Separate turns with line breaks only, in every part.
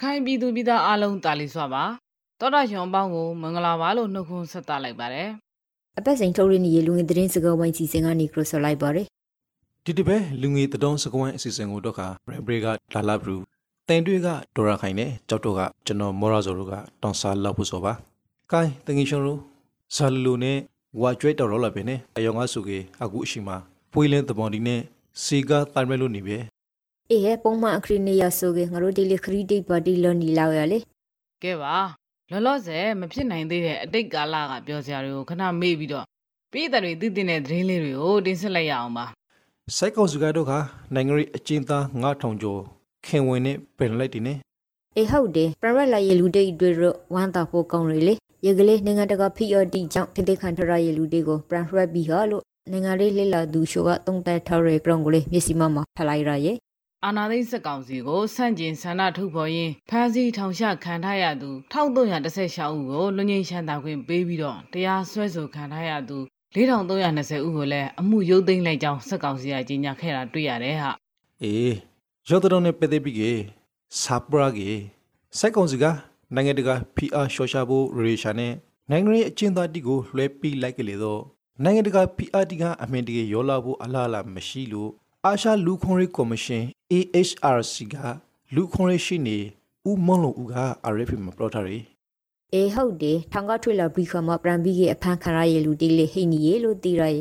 ရခိုင်ပြည်သူပြည်သားအားလုံးတာလီစွာပါတောတာရှင်အပေါင်းကိုမင်္ဂလာပါလို့နှုတ်ခွန်းဆက်သလိုက်ပါတယ်
အပတ်စဉ်ထုတ်ရနေရလူငယ်သတင်းစကားဝိုင်းစီစဉ်ကနေကရဆိုလိုက်ပါရယ်
ဒီတပဲလူငယ်တတော်စကွန်းအစီအစဉ်ကိုတော့ခါရဘရီကလာလာဘရူတင်တွေကဒေါ်ရခိုင်နဲ့ကြောက်တော့ကကျွန်တော်မော်ရာဇိုတို့ကတောင်စားလောက်ဖို့ဆိုပါ။ကိုင်းတငီရှုံတို့ဇာလူလူနဲ့ဝါကျွဲတော်ရောလာပဲနဲ့အယောင်ကဆုကေအခုအရှိမှာပွေးလင်းတပွန်ဒီနဲ့စီကာတိုင်မဲလို့နေပဲ
အေးဟဲပုံမှန်အခရီးနေရဆိုကေငါတို့ဒီလေခရီးဒိတ်ပါတီလော်နီလောက်ရလေ
ကဲပါလောလောဆယ်မဖြစ်နိုင်သေးတဲ့အတိတ်ကာလကပြောစရာတွေကိုခဏမေ့ပြီးတော့ပြည်သူတွေသိသိတဲ့သတင်းလေးတွေကိုတင်ဆက်လိုက်ရအောင်ပါ။
စိုက်ကောင်စုကတော့ခါနိုင်ငံရေးအကျဉ်းသား9000ကျော်ခင်ဝင်နဲ့ပင်လိုက်တင်နဲ့
အေးဟုတ်တယ်ပရမတ်လာရလူဒိတ်တွေရဝမ်းတာဖို့ကောင်းရလေရေကလေးနိုင်ငံတကာ PRD ကြောင့်ထိတိခန်ထရရလူဒိတ်ကိုပရန်ရက်ပြီးဟာလို့နိုင်ငံရေးလှလာသူရှိုကတုံးတက်ထားရကရုံကိုလေမျက်စိမမှာဖလိုက်ရရဲ့
အာနာသိန်းစက်ကောင်စီကိုစန့်ကျင်ဆန္ဒထုတ်ဖော်ရင်းဖမ်းဆီးထောင်ချခံထားရသူ1316ဦးကိုလွန်ငင်းချမ်းသာခွင့်ပေးပြီးတော့တရားစွဲဆိုခံထားရသူ4320ဦးကိုလည်းအမှုရုပ်သိမ်းလိုက်ကြောင်းစက်ကောင်စီကကြေညာခဲ့တာတွေ့ရတယ်ဟာ
အေးရော့တော်နဲ့ပတဲ့ပြီးကေဆာပရာကေစိုက်ကောင်စုကနိုင်ငံတကာ PR ရှော့ရှာဖို့ရေရှာနဲ့နိုင်ငံရေးအကျဉ်းသားတီကိုလွှဲပြီးလိုက်ကလေးတော့နိုင်ငံတကာ PR တီကအမင်တကယ်ရောလာဖို့အလားအလာမရှိလို့ အာရှလူခွန်ရေးကော်မရှင် AHRC ကလူခွန်ရေးရှိနေဦးမွန်လုံဦးက RFP မှာပြောထားတယ်
အေးဟုတ်တယ်ထောင်ကထွေလာပြီးခါမှာပရန်ပြီးကအဖမ်းခံရရလူတိလေဟိနေရလို့တီရရဲ့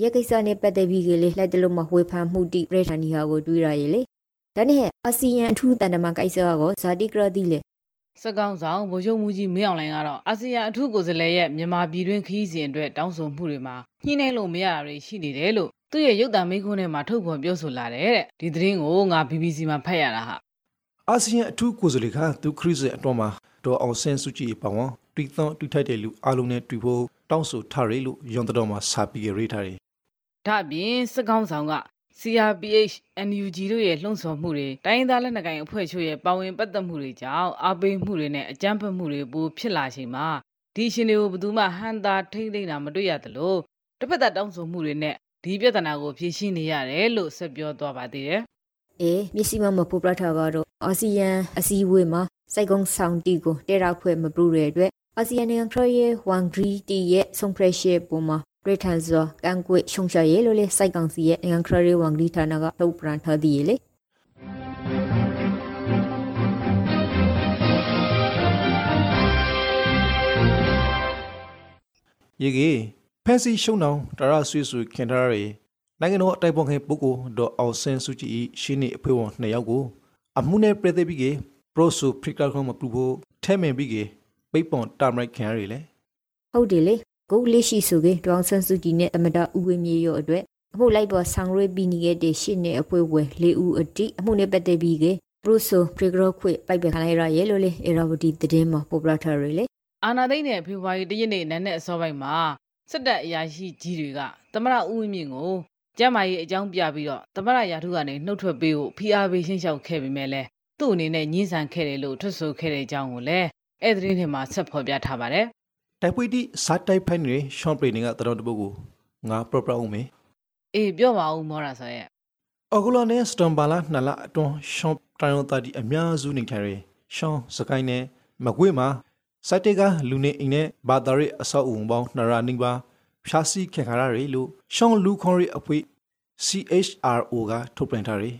ရက်ကိစ္စနဲ့ပတ်သက်ပြီးကလေးလက်တလုံးမှာဝေဖန်မှုတိပြထန်နီဟာကိုတွေးရရဲ့လေဒါနဲ့အာဆီယံအထူးတန်တမန်ကိစ္စကောဇာတိကရတိလေ
စက်ကောင်ဆောင်ဗိုလ်ချုပ်မှုကြီးမင်းအောင်လှိုင်ကတော့အာဆီယံအထူးကိုယ်စားလှယ်ရဲ့မြန်မာပြည်တွင်းခရီးစဉ်အတွက်တောင်းဆိုမှုတွေမှာညှိနှိုင်းလို့မရတာတွေရှိနေတယ်လို့ သူ့ရဲ့ရုပ်သံမိန့်ခွန်းထဲမှာထုတ်ဖော်ပြောဆိုလာတယ်တဲ့ဒီသတင်းကိုငါ BBC မှာဖတ်ရတာဟာ
အာဆီယံအထူးကိုယ်စားလှယ်ကသူခရစ်စအတွန်းမှာဒေါ်အောင်ဆန်းစုကြည်ပောင်းတီသွန်တူထိုက်တဲ့လူအလုံးနဲ့တွေ့ဖို့တောင်းဆိုထားရလို့ယွန်တော်မှာစာပြီးရေးထားတယ်
ဒါအပြင်စစ်ကောင်ဆောင်က CRPH NUG တို့ရဲ့လှုံ့ဆော်မှုတွေတိုင်းရင်းသားလက်နက်ကိုင်အဖွဲ့ချုပ်ရဲ့ပါဝင်ပတ်သက်မှုတွေကြောင့်အားပေးမှုတွေနဲ့အကြမ်းဖက်မှုတွေပိုဖြစ်လာချိန်မှာဒီရှင်တွေကိုဘယ်သူမှဟန်တာထိမ့်သိမ့်တာမတွေ့ရသလိုတစ်ဖက်သက်တောင်းဆိုမှုတွေနဲ့ ဒီပြဿနာကိုဖြေရှင်းနေရတယ်လို့ဆက်ပြောသွားပါသေးတယ်
အေးမျက်စိမမပူပရထားကတော့အာဆီယံအစည်းအဝေးမှာစိုက်ကုန်းဆောင်တီကိုတဲရောက်ဖွဲ့မပူတဲ့အတွက်အာဆီယံနိုင်ငံခရရဲ့ဝန်ဂရီတီရဲ့ဆုံဖရက်ရှေပုံမှာရထန်ဇောကန်ကွေရှုံရှာရဲလို့လေစိုက်ကောင်စီရဲ့နိုင်ငံခရရဲ့ဝန်ဂရီဌာနကထုတ်ပြန်ထားသည်လေ
ရေကြီး ဖက်စီရှုံနောင်တရဆွေဆွေခင်ထားရနိုင်ငံတော်အတိုင်ပင်ခံပုဂ္ဂိုလ်ဒေါ်အောင်ဆန်းစုကြည်ရှင်းနေအဖွဲ့ဝင်နှစ်ယောက်ကိုအမှုနဲ့ပြည်သက်ပြီးကပရိုဆိုဖရိကခုံးမပူဖို့ထဲမင်ပြီးကပိတ်ပွန်တာမရိုက်ခံရလေ
ဟုတ်တယ်လေကိုလေးရှိဆိုကေဒေါအောင်ဆန်းစုကြည်နဲ့တမတာဦးဝင်းမြေရောအတွက်အမှုလိုက်ပေါ်ဆောင်ရွက်ပြီးနေခဲ့တဲ့ရှစ်နှစ်အဖွဲ့ဝယ်လေးဦးအတိအမှုနဲ့ပတ်သက်ပြီးကေပရိုဆိုပရီဂရောခွေပိုက်ပခံလိုက်ရရဲလို့လေအေရာဝတီသတင်းမှာပေါ်ပလာထားရလေ
အာနာသိန်းနဲ့ဖေဖော်ဝါရီတရက်နေ့နန်းနဲ့အစောပိုင်းမှာ စစ်တပ်အရာရှိကြီးတွေကသမရဦးဝင်းမြင့်ကိုကျမ်းမာရေးအကြောင်းပြပြီးတော့သမရရာထုကနေနှုတ်ထွက်ပေးဖို့ဖိအားပေးရှင်းလျှောက်ခဲ့ပေမဲ့လည်းသူ့အနေနဲ့ညှင်းဆန်ခဲ့တယ်လို့ထွက်ဆိုခဲ့တဲ့အကြောင်းကိုလည်းအဲ့ဒီသတင်းထဲမှာဆက်ဖော်ပြထားပါတယ်
တိုက်ပွေးတိစားတိုက်ဖိုင်နေရှောင်းပရိနေကတတော်တပုတ်ကိုငါပရပရအောင်မေ။
အေးပြောပါဦးမောရာဆိုရဲ့
အဂုလနဲ့စတမ်ဘာလာနလာအတွန်းရှောင်းတိုင်ယိုတာဒီအများစုနေထိုင်ရရှောင်းစကိုင်းနဲ့မကွေးမှာ စိုက်တေကလူနေအိမ်နဲ့ဘာသာရေးအဆောက်အုံပေါင်း200နီးပါးဖြာစီခင်ခါရရလို့ရှောင်းလူခွန်ရီအဖွေ CHRO ကထုတ်ပြန်ထားတယ်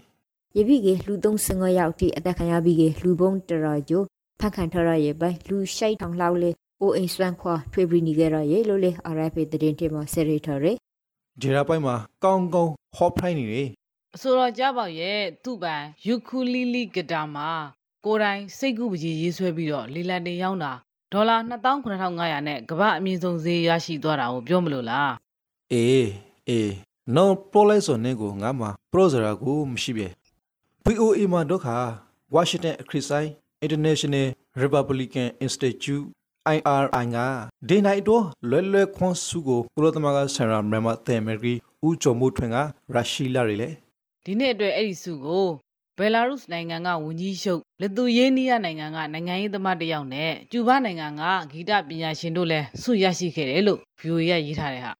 ယပိကေလူ35ယောက်ထိအသက်ခံရပြီးကေလူပုံတရာကျိုဖတ်ခံထားရရဲ့ပိုင်လူရှိုက်ထောင်လောက်လေအိုအိမ်စွမ်းခွာထွေးပြီးနေကြရရဲ့လို့လေ RFA သတင်းထဲမှာဆက်ရထားရယ်
ဂျေရာပိုင်းမှာကောင်းကောင်းဟော့ဖရိုင်းနေတယ်
အဆိုတော်ကြားပေါက်ရဲ့သူ့ပိုင်ယူခူလီလီဂီတာမှာကိုယ်တိုင်စိတ်ကူးပကြီးရေးဆွဲပြီးတော့လီလန်တင်ရောက်တာ ဒေါ်လာ29500နဲ့ကမ္ဘာအမြင့်ဆုံးဈေးရရှိသွားတာကိုပြောမလို့လား
အေးအေးနော်ပရိုလိုက်ဆိုနေကိုငါမှာပရိုဇရာကိုမရှိပဲ VOA မှာတော့ခါ Washington အခရစ်ဆိုင် International Republican Institute IRI ကဒေနိုင်တော့လွယ်လွယ်ခွန်စုကိုကုလသမဂ္ဂဆရာမြန်မာတဲမရီဦးကျော်မိုးထွန်းကရရှိလာရလေ
ဒီနေ့အတွက်အဲ့ဒီစုကို ဘယ်လာရုစ်နိုင်ငံကဝန်ကြီးချုပ်လက်သူယေးနီးယားနိုင်ငံကနိုင်ငံရေးသမားတစ်ယောက်နဲ့ကျူဘာနိုင်ငံကဂီတပညာရှင်တို့လည်းဆုရရှိခဲ့တယ်လို့ VOA ရရေးထားတယ်ဟာ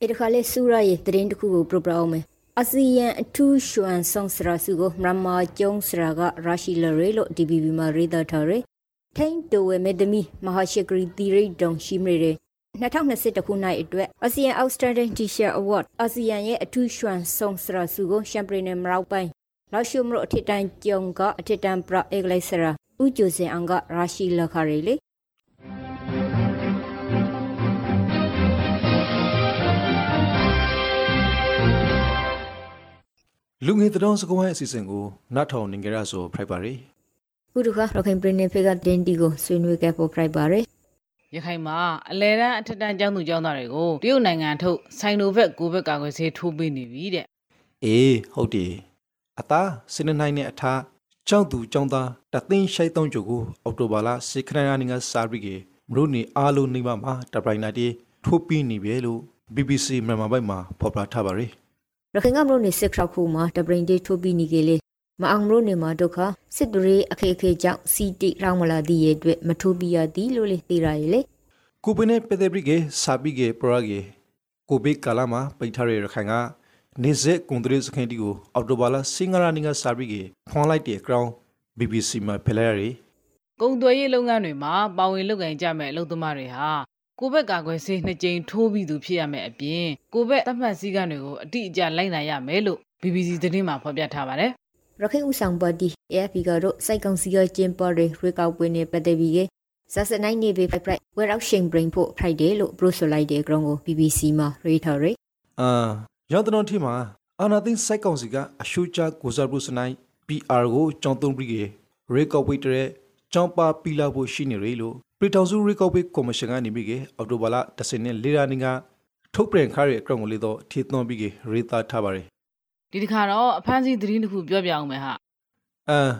အဲ့ဒီခါလေးစူရာရဲ့သတင်းတစ်ခုကိုပြပြအောင်မယ်အာဆီယံအထူးရွှန်ဆောင်စရာစုကိုမြန်မာကျုံစရာကရရှိလရေလို့ DBB မှာရေးသားထားတယ်။ထိန်တိုဝဲမေဒမီမဟာရှိကရီတီရိတ်တုံရှိမရေ2021ခုနှစ်အတွက်အာဆီယံ Outstanding Teacher Award အာဆီယံရဲ့အထူးရွှန်ဆောင်စရာစုကိုရှမ်ပရီနယ်မရောက်ပိုင်း လောက်ရှုမလို့အထက်တန်းကျုံကအထက်တန်းပရအေဂလိုက်စရာဥကျူစင်အောင်ကရရှိလခရီလေ
လူငယ်တောင်စကွိုင်းအစီအစဉ်ကိုနားထောင်နေကြရဆိုဖိုက်ပါရီ
ခုတခါရခိုင်ပြည်နယ်ဖေကတင်တီကိုဆွေးနွေးခဲ့ဖို့ဖိုက်ပါရယ်
ရခိုင်မှာအလဲတန်းအထက်တန်းကျောင်းသူကျောင်းသားတွေကိုတရုတ်နိုင်ငံထုတ်ဆိုင်နိုဗက်ကိုဗက်ကာကွယ်ဆေးထိုးပေးနေပြီတဲ့
အေးဟုတ်တယ် အသားစနေနိုင်နဲ့အထားကျောင်းသူကျောင်းသားတသိန်းရှိုက်တုံးကြကိုအော်တိုဘာလစေခရနာနီကစာရီကေမရုနေအားလုံးနေပါမှာတပရိုင်နာတီထိုးပြီးနေပြီလို့ BBC မြန်မာဘက်မှာဖော်ပြထားပါရီ
ရခိုင်ကမလို့နေစစ်ခရောက်ခုမှာတပရင်တေးထိုးပြီးနေကြလေမအောင်မလို့နေမှာဒုက္ခစစ်တူရေးအခေအခေကြောင့်စီတိရောင်းမလာသည့်ရဲ့အတွက်မထိုးပြရသည်လို့လေသိရရဲ့လေ
ကိုပင်းနဲ့ပဒေပရိကေစာပိကေပရာကေကိုဘေကာလာမှာပိတ်ထားရရခိုင်က နေဇက်ကွန်ဒရီစခင်တီကိုအော်တိုဘာလစင်္ဂရာနီကစာပိကေဖွန်လိုက်တဲ့ ground BBC မှာဖလှရရီ
ကုန်သွယ်ရေးလုပ်ငန်းတွေမှာပါဝင်လုပ်ကိုင်ကြမဲ့အလုပ်သမားတွေဟာကိုဗက်ကာကွယ်ဆေးနှစ်ကြိမ်ထိုးပြီးသူဖြစ်ရမယ်အပြင်ကိုဗက်သတ်မှတ်စည်းကမ်းတွေကိုအတိအကျလိုက်နိုင်ရမယ်လို့ BBC သတင်းမှာဖော်ပြထားပါတယ်
ရခိုင်ဦးဆောင်ပါတီ AFP ကတော့စိုက်ကောင်စီကကျင်းပတဲ့ရွေးကောက်ပွဲနဲ့ပတ်သက်ပြီးကဇာစနိုင်နေပေဖိုက်ဖိုက်ဝဲရောက်ရှင်ဘရင်ဖို့ဖိုက်တယ်လို့ပရိုဆိုလိုက်တဲ့ ground ကို BBC မှာရေးထားရယ်
အာ ရောက်တဲ့ထီမှာအာနာသိန်းစိုက်ကောင်စီကအရှူချာကိုဇာဘရုစနိုင် PR ကိုကြောင်းသုံးပြီးကေရေကော့ဝိတ်တဲ့ကြောင်းပါပီလာဖို့ရှိနေရလို့ပရီတောင်စုရေကော့ဝိတ်ကော်မရှင်ကနေပြီးကေအော်တိုဘာလ10နဲ့လေရာနီကထုတ်ပြန်ခါရဲ့အကောင့်ကိုလေတော့ထီသွန်းပြီးကေရေးသားထားပါရယ်
ဒီတစ်ခါတော့အဖမ်းဆီးသတင်းတစ်ခုပြောပြအောင်မယ်ဟာ
အမ်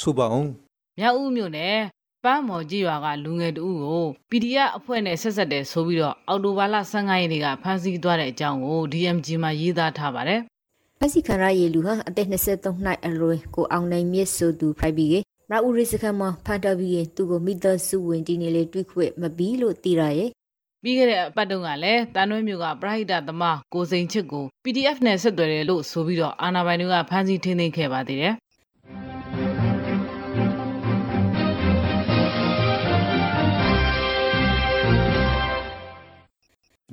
ဆိုပါအောင်
မြောက်ဦးမြို့နယ် ပန်းမော်ကြီးရွာကလူငယ်တဦးကို PDF အဖွဲ့နဲ့ဆက်ဆက်တဲ့ဆိုပြီးတော့အော်တိုဘာလ15ရက်နေ့ကဖမ်းဆီးသွားတဲ့အကြောင်းကို DMG မှာရေးသားထားပါတယ်
ဖက်စီခံရရေလူဟာအသက်23နှစ်အရွယ်ကိုအောင်နိုင်မြင့်ဆိုသူဖိုက်ပြီးကမရဦးရိစခမဖန်တပြီးရင်သူကိုမိသားစုဝင်ဒီနေလေတွေ့ခွင့်မပြီးလို့သိရရဲ့
ပြီးခဲ့တဲ့အပတ်တုန်းကလည်းတန်တွဲမြို့ကပရိဟိတသမားကိုစိန်ချစ်ကို PDF နဲ့ဆက်သွယ်တယ်လို့ဆိုပြီးတော့အာနာပိုင်တွေကဖမ်းဆီးထိန်းသိမ်းခဲ့ပါသေးတယ်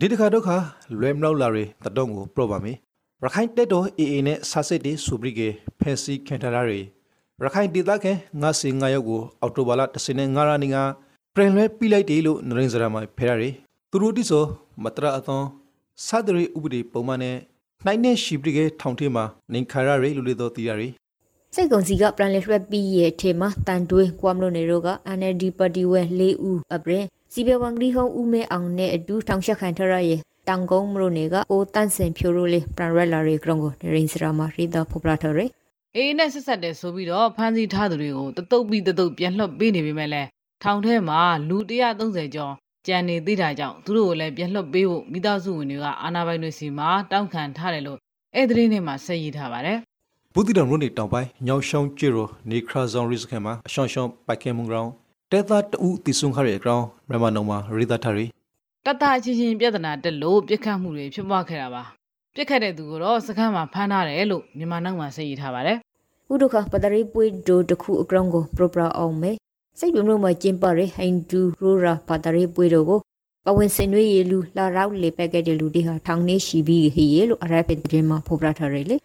ဒီတစ်ခါတော့ခါလွဲမလောက်လာရတတုံးကိုပြတော့ပါမယ်ရခိုင်တက်တော် AA နဲ့ဆာစစ်တီစူပရီကေဖက်စီခင်ထရာရီရခိုင်ဒေသခံငါစီငါရောက်ကိုအော်တိုဘာလ15ရာနီကပရင်လွဲပြလိုက်တယ်လို့နရင်စရာမှာဖဲရရီသူတို့တိဆိုမတရအသွန်စဒရီဥပဒေပုံမှန်နဲ့နိုင်နေရှိပရီကေထောင်ထဲမှာနင်ခါရရီလူလေတော့တီရရီ
စိတ်ကုန်စီကပြန်လေရွှက်ပြီးရဲ့အထက်မှာတန်တွေးကွမ်လို့နေတော့က NLD ပါတီဝဲ၄ဦးအပြင် စီဘေဝန်ဂရီဟုံးဦးမဲအောင်နဲ့အတူထောင်ချက်ခံထရရဲ့တန်ကုန်းမလို့နေကအိုတန့်စင်ဖြိုရိုလေးပြန်ရက်လာရီကရုံကိုနေရင်စရာမှာရီတာဖော်ပြထားရယ်
အေးနဲ့ဆက်ဆက်တယ်ဆိုပြီးတော့ဖမ်းဆီးထားသူတွေကိုတတုပ်ပြီးတတုပ်ပြန်လှုပ်ပေးနေပေမဲ့လည်းထောင်ထဲမှာလူ130ကျော်ကြံနေသေးတာကြောင့်သူတို့ကိုလည်းပြန်လှုပ်ပေးဖို့မိသားစုဝင်တွေကအာနာပိုင်တွေစီမှာတောင်းခံထားတယ်လို့အဲ့ဒီသတင်းထဲမှာဆက်ရေးထားပါတယ်
ဘူးတီတော်ရုံးနေတောင်ပိုင်းညောင်ရှောင်းကျီရိုနေခရာဇွန်ရီစခဲမှာအရှောင်းရှောင်းပိုက်ကင်မုံဂရောင်း တဲတာတူတီဆုံခါရဲ့ဂရောင်းမြန်မာနုံမှာရီတာထရီ
တတအချင်းချင်းပြဿနာတက်လို့ပြစ်ခတ်မှုတွေဖြစ်ပွားခဲ့တာပါပြစ်ခတ်တဲ့သူကိုတော့စခန်းမှာဖမ်းထားတယ်လို့မြန်မာနိုင်ငံမှာဆက်ရေးထားပါတယ်
ဥဒုခပတရီပွေဒိုတခုအကရုံကိုပရပရာအောင်မဲစိတ်ပြုံလို့မကျင်းပရဟိန်ဒူရိုရာပတရီပွေဒိုကိုပဝင်စင်ရွေးရလူလာရောက်လေပက်ကတဲ့လူတွေဟာထောင်နေရှိပြီးဟေးရလို့အရက်ဖက်တဲ့မှာဖော်ပြထားရလေ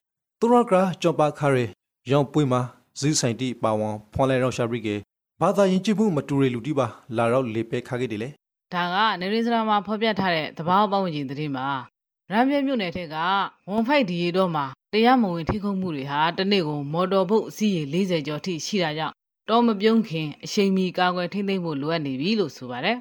သူရကရာကြောပါခါရီရောင်ပွေမှာဇီးဆိုင်တီပါဝန်ဖွန်လဲရောက်ရှာပရီကေ ဘာသာရင်ကြည့်မှုမတူရလူတီပါလာရောက်လေပဲခါခဲ့တယ်လေ
ဒါကနေရင်းစရာမှာဖော်ပြထားတဲ့သဘာဝပတ်ဝန်းကျင်သတင်းမှာရမ်းပြဲမြို့နယ်ထက်ကဝန်ဖိုက်ဒီရီတော့မှာတရားမဝင်ထိခုံမှုတွေဟာတစ်နေ့ကိုမော်တော်ဘုတ်အစီးရေ40ကျော်ထိရှိတာကြောင့်တော့မပြုံးခင်အချိန်မီကာကွယ်ထိမ့်သိမ့်ဖို့လိုအပ်နေပြီလို့ဆိုပါတယ်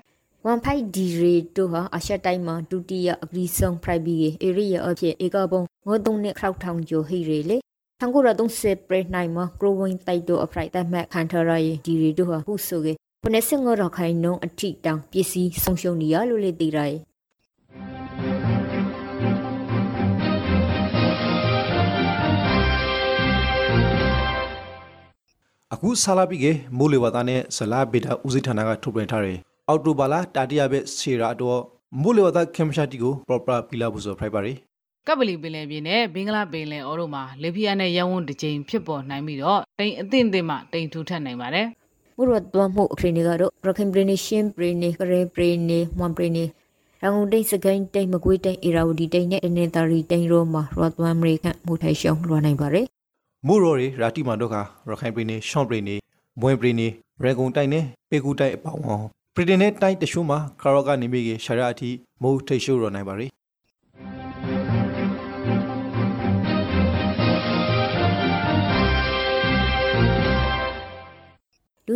ဝန်ဖိုက်ဒီရီတို့ဟာအရှက်တိုင်းမှာဒုတိယအဂရီဆောင်ဖရိုက်ဘီရဲ့ဧရိယာအဖြစ်ဧကပုံငိုတုံနဲ့ခောက်ထောင်ကျော်ဟိရေလေ တန်ကိုရတုံးစေပရနိုင်မှာကရဝင်းတိုက်တို့အဖရိုက်တမက်ခန်ထရာရဲ့ဒီရီတို့ဟာဟုဆိုကေပနစငရခိုင်နုံအထိတောင်ပစ္စည်းဆုံးရှုံးနေရလို့လေသိရရဲ့
အခုဆာလာပီကေမိုးလေဝသနဲ့ဇလာဘေတာဦးစိဌာနကထုတ်ပြန်ထားတယ်အော်တိုဘာလာတာတရဘက်စီရာတော့မိုးလေဝသခင်မရှာတီကို proper ပီလာဘူးဆိုဖိုက်ပါရီ
ကပ်ပလီပင်လယ်ပြင်နဲ့ဘင်္ဂလားပင်လယ်အော်တို့မှာလေပြင်းနဲ့ရဝန်းတစ်ကြိမ်ဖြစ်ပေါ်နိုင်ပြီးတော့တိမ်အသင့်အသင့်မှတိမ်ထူထပ်နိုင်ပါတယ်
မှုရသွမ်းမှုအခရီးတွေကတော့ရခိုင်ပြည်နယ်ရှင်းပြည်နယ်ကရဲပြည်နယ်မွန်ပြည်နယ်ရန်ကုန်တိုင်းစကိုင်းတိုင်းမကွေးတိုင်းအေရာဝတီတိုင်းနဲ့အနေသာရီတိုင်းတို့မှာရသွမ်းအမေရိကန်မှုထိုင်ရှောင်းလွှမ်းနိုင်ပါတယ်
မို့ရော်ရီရာတီမာတို့ကရခိုင်ပြည်နယ်ရှောင်းပြည်နယ်ဘွင်ပြည်နယ်ရေကုန်တိုင်းနဲ့ပေကူတိုင်းအပေါင်းအောင်ပြည်နယ်နဲ့တိုင်းတချို့မှာကာရော့ကနေမိကေရှာရအထိမိုးထိတ်ရှို့ရနိုင်ပါရီ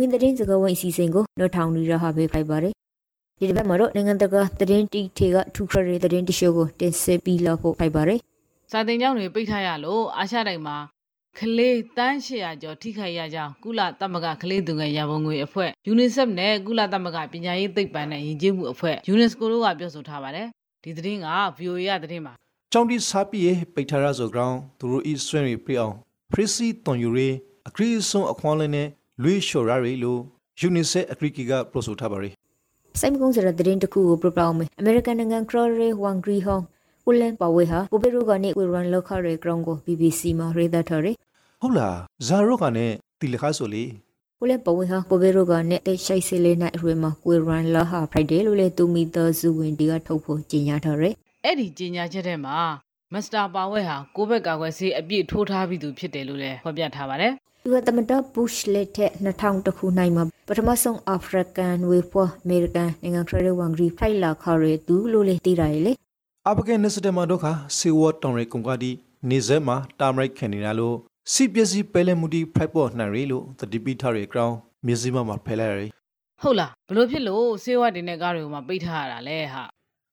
လူဝင်သတင်းစကားဝိုင်းအစီအစဉ်ကိုတော့ထောင်ရီရဟာပေးဖိုက်ပါတယ်ဒီတစ်ပတ်မှာတော့နိုင်ငံတကာသတင်းတီထေကထူခရတဲ့သတင်းတရှို့ကိုတင်ဆက်ပြီးလောက်ဖို့ဖိုက်ပါတယ်
စာတင်ကြောင်းတွေပိတ်ထားရလို့အာရှတိုင်းမှာကလေးတန်း800ကျော်ထိခိုက်ရကြောင်းကုလသမဂ္ဂကလေးသူငယ်ရန်ပုံငွေအဖွဲ့ UNICEF နဲ့ကုလသမဂ္ဂပညာရေးသိပ္ပံနဲ့ယဉ်ကျေးမှုအဖွဲ့ UNESCO တို့ကပြောဆိုထားပါတယ်ဒီသတင်းက VOA ရသတင်းပါ
ကျောင်းတိစားပြည့်ပိတ်ထားရဆိုကြောင်းသူတို့ဤဆွေးနွေးပြအောင်ဖရစီတွန်ယူရီအခရီးဆုံးအခွန်လင်းနဲ့ လွေးလျှော်ရရီလို့ယူနီဆက်အခရီးကီကပြောဆိုထားပါရီ
စိုက်မကုန်းစရသတင်းတစ်ခုကိုပြပအောင်မယ်အမေရိကန်နိုင်ငံခရော်ရီဝမ်ဂရီဟောင်းဦးလန်ပဝေဟာပိုပေရိုကနေဝေရန်လောက်ခရဲဂရောင်းကို BBC မှာရေးသားထားတယ်
ဟုတ်လားဇာရော့ကနဲ့တီလခါဆိုလေ
ဦးလန်ပဝေဟာပိုပေရိုကနေတိတ်ရှိုက်စီလေးနိုင်အရွယ်မှာဝေရန်လာဟာဖရိုက်ဒေးလို့လေသူမီသားစုဝင်ဒီကထုတ်ဖို့ကြေညာထားတယ်
အဲ့ဒီကြီးညာချက်ထဲမှာမစ္စတာပါဝဲဟာကိုဘက်ကာကွယ်ဆေးအပြည့်ထိုးထားပြီးသူဖြစ်တယ်လို့လည်းဖော်ပြထားပါတယ်
သူကတမတာဘုရှ်လက်ထက်2000တခုနိုင်မှာပထမဆုံးအာဖရိကန်ဝေဖောအမေရိကန်နိုင်ငံခရဝမ်ဂရီဖိုင်လာခရဲသူလို့လေတည်ရတယ်လေ
အပကန်နစတမတို့ခစေဝတောင်ရီကွန်ကဒီနေဇဲမှာတာမရိုက်ခင်နေတာလို့စီပစ္စည်းပဲလဲမှုဒီဖရိုက်ပေါ်နှံရီလို့သတိပိထားရီဂရောင်းမြစည်းမမှာဖဲလိုက်ရီ
ဟုတ်လားဘလို့ဖြစ်လို့ဆေးဝါးတင်တဲ့ကားတွေကိုမှပိတ်ထားရတာလဲဟာ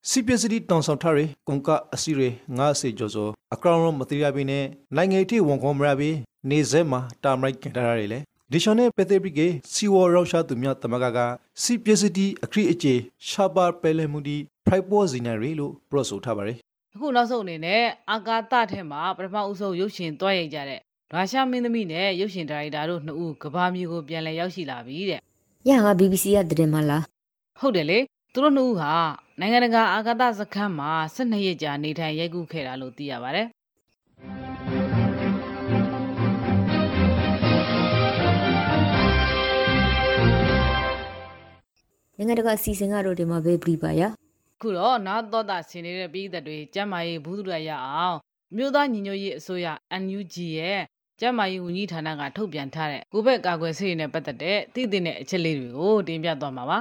စီပစ္စည်းတောင်ဆောင်ထားရီကွန်ကအစီရီငါစေကျော်စောအကောင်ရောမတိရဘီနဲ့နိုင်ငံထိဝန်ခေါ်မရဘီ နေဇဲမှာတာမရိုက်ခင်ထားရီလေဒီရှောင်းနဲ့ပက်သေပရိကေစီဝရောရှာသူမြတ်တမကကစီပစ္စည်းအခရီအကျေရှာပါပဲလဲမှုဒီဖရိုက်ပေါ်ဇီနာရီလို့ပရော့ဆိုထားပါရီ
အခုနောက်ဆုံးအနေနဲ့အာကာသထဲမှာပထမဦးဆုံးရုပ်ရှင်တွားရိုက်ကြတဲ့ရုရှားမင်းသမီးနဲ့ရုပ်ရှင်ဒါရိုက်တာတို့နှစ်ဦးကဘာမြေကိုပြန်လည်ရောက်ရှိလာပြီတဲ့
ရငါ BBC ရတဲ့မှာလား
ဟုတ်တယ်လေသူတို့နှစ်ဦးဟာနိုင်ငံတကာအာကာသစခန်းမှာ12ရက်ကြာနေထိုင်ရိုက်ကူးခဲ့တာလို့သိရပါတယ်
နိုင်ငံတကာအစီအစဉ်ကတော့ဒီမှာပဲပြပါရ
ခုတော့နောက်တော့တာဆင်နေတဲ့ပြည်သက်တွေကျမ်းမာရေးဘူးသူရရအောင်အမျိုးသားညီညွတ်ရေးအစိုးရ NUG ရဲ့ကျမ်းမာရေးဝန်ကြီးဌာနကထုတ်ပြန်ထားတဲ့ကိုဗစ်ကာကွယ်ဆေးတွေနဲ့ပတ်သက်တဲ့သိသိတဲ့အချက်လေးတွေကိုတင်ပြသွားမှာပါ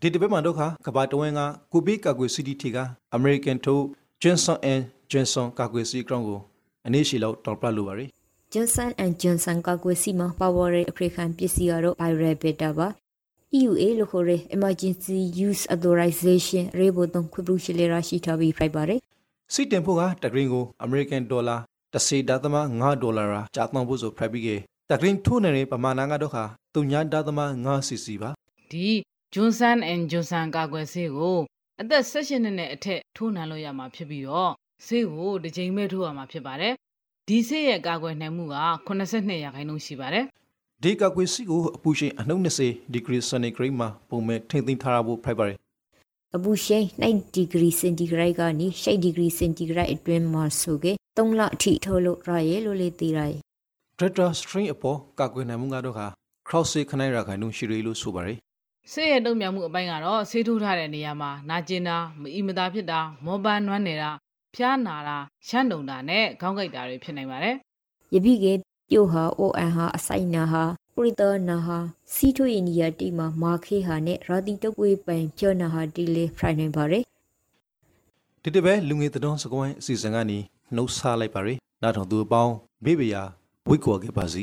ဒီတစ်ပတ်မှာတော့ခကဘာတဝင်းကကိုဘေးကာကွယ်စီတီတီကအမေရိကန်ထိုး Johnson and Johnson ကာကွယ်စီကောင်ကိုအနေရှိလောက်တောက်ပလိုပါရီ
Johnson and Johnson ကကွယ်စီမှာပါဝါရဲ့အဖရိကန်ပစ္စည်းကတော့ viral beta ပါ EUA လို့ခေါ်တဲ့ Emergency Use Authorization ရေဘုံသုံးခွင့်ပြုရှိလေရရှိထားပြီးဖိုက်ပါတယ်
စီတင်ဖို့ကတဂရင်းကိုအမေရိကန်ဒေါ်လာ10.5ဒေါ်လာရာကြာတောင်းဖို့ဆိုဖရိုက်ပြီးကေတဂရင်းထိုးနေတဲ့ပမာဏကတော့ခ3.5 cc ပါ
ဒီ Johnson and Johnson ကာကွယ်ဆေးကိုအသက်16နှစ်နဲ့အထက်ထိုးနှံလို့ရမှာဖြစ်ပြီးတော့ဆေးကိုတစ်ကြိမ်ပဲထိုးရမှာဖြစ်ပါတယ်ဒီဆေးရဲ့ကာကွယ်နိုင်မှုက82ရာခိုင်နှုန်းရှိပါတယ်
ဒီကာကွယ်စီကိုအပူရှိန်အနှုတ်20 degree centigrade မှာပုံမဲ့ထိမ့်သိမ်းထားဖို့ဖရိုက်ပါရီ
အပူရှိန်9 degree centigrade ကနေ6 degree centigrade အတွင်းမှာဆိုကေ3လအထိထုတ်လို့ရရဲ့လို့လေသိရတယ်
Delta string အပေါ်ကာကွယ်နိုင်မှုကတော့ခ cross ခနိုင်ရာခိုင်နှုန်းရှိရလို့ဆိုပါရီ
ဆေးရဲ့တုံ့ပြန်မှုအပိုင်းကတော့ဆေးထိုးထားတဲ့နေရာမှာနာကျင်တာမအီမသာဖြစ်တာမောပန်းနွမ်းနေတာဖျားနာတာရှမ်းတုံတာနဲ့ခေါင်းကိုက်တာတွေဖြစ်နိုင်ပါတယ်
ယပိကေ ပြို့ဟာ ON ဟာအဆိုင်နာဟာပရိသနာဟာစီထွေအိန္ဒိယတီမှာမာခေဟာနဲ့ရာတီတုပ်ဝေးပိုင်ကျော်နာဟာတီလေဖရိုင်နိုင်ပါတယ်
ဒီတစ်ပဲလူငယ်သတော်စကွိုင်းအစီအစဉ်ကနေနှုတ်ဆလိုက်ပါရီနားထောင်သူအပေါင်းဘေးဘရာဝိတ်ကော်ခဲ့ပါစီ